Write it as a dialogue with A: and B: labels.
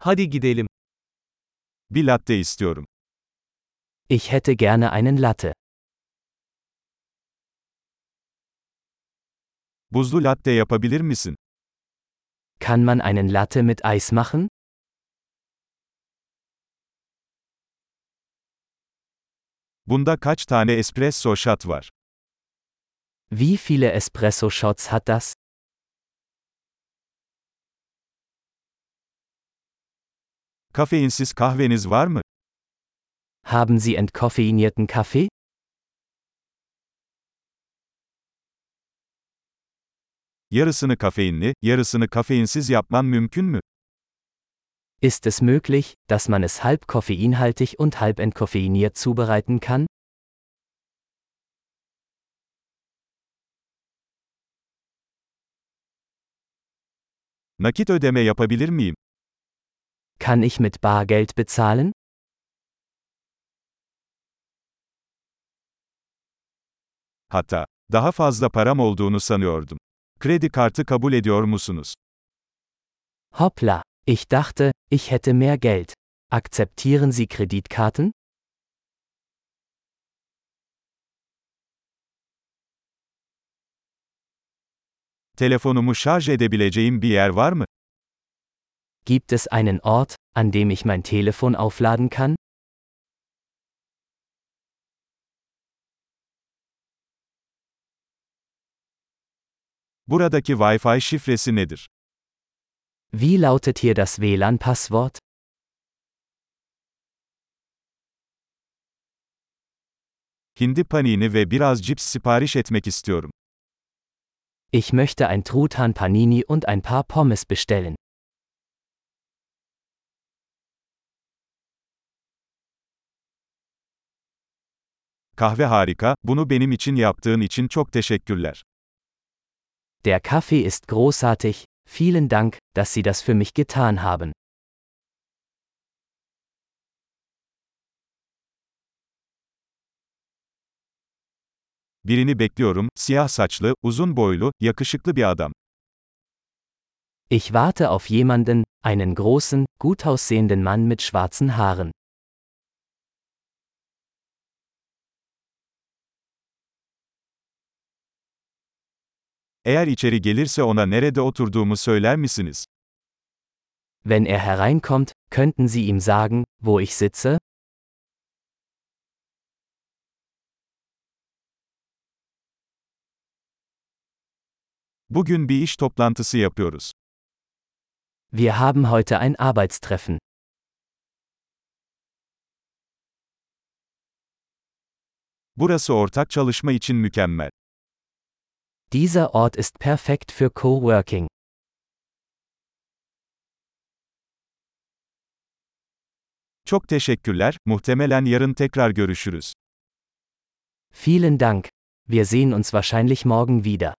A: Hadi gidelim.
B: Bir latte istiyorum.
A: Ich hätte gerne einen Latte.
B: Buzlu latte yapabilir misin?
A: Kann man einen Latte mit Eis machen?
B: Bunda kaç tane espresso shot var?
A: Wie viele Espresso-Shots hat das?
B: Kafeinsiz kahveniz var mı?
A: Haben Sie entkoffeinierten Kaffee?
B: Yarısını kafeinli, yarısını kafeinsiz yapman mümkün mü?
A: Ist es möglich, dass man es halb koffeinhaltig und halb entkoffeiniert zubereiten kann?
B: Nakit ödeme yapabilir miyim?
A: Kann ich mit Bargeld bezahlen?
B: Hatta, daha fazla param olduğunu sanıyordum. Kredi kartı kabul ediyor musunuz?
A: Hoppla, ich dachte, ich hätte mehr Geld. Akzeptieren Sie Kreditkarten?
B: Telefonumu şarj edebileceğim bir yer var mı?
A: Gibt es einen Ort, an dem ich mein Telefon aufladen kann?
B: Buradaki Wi-Fi şifresi nedir?
A: Wie lautet hier das WLAN-Passwort?
B: Hindi panini ve biraz cips sipariş etmek istiyorum.
A: Ich möchte ein Truthahn Panini und ein paar Pommes bestellen.
B: Kahve harika, bunu benim için yaptığın için çok teşekkürler.
A: Der Kaffee ist großartig, vielen Dank, dass Sie das für mich getan haben.
B: Birini bekliyorum, siyah saçlı, uzun boylu, yakışıklı bir adam.
A: Ich warte auf jemanden, einen großen, gut aussehenden Mann mit schwarzen Haaren.
B: Eğer içeri gelirse ona nerede oturduğumu söyler misiniz?
A: Wenn er hereinkommt, könnten Sie ihm sagen, wo ich sitze?
B: Bugün bir iş toplantısı yapıyoruz.
A: Wir haben heute ein Arbeitstreffen.
B: Burası ortak çalışma için mükemmel.
A: Dieser Ort ist perfekt für Coworking.
B: Çok teşekkürler, muhtemelen yarın tekrar görüşürüz.
A: Vielen Dank. Wir sehen uns wahrscheinlich morgen wieder.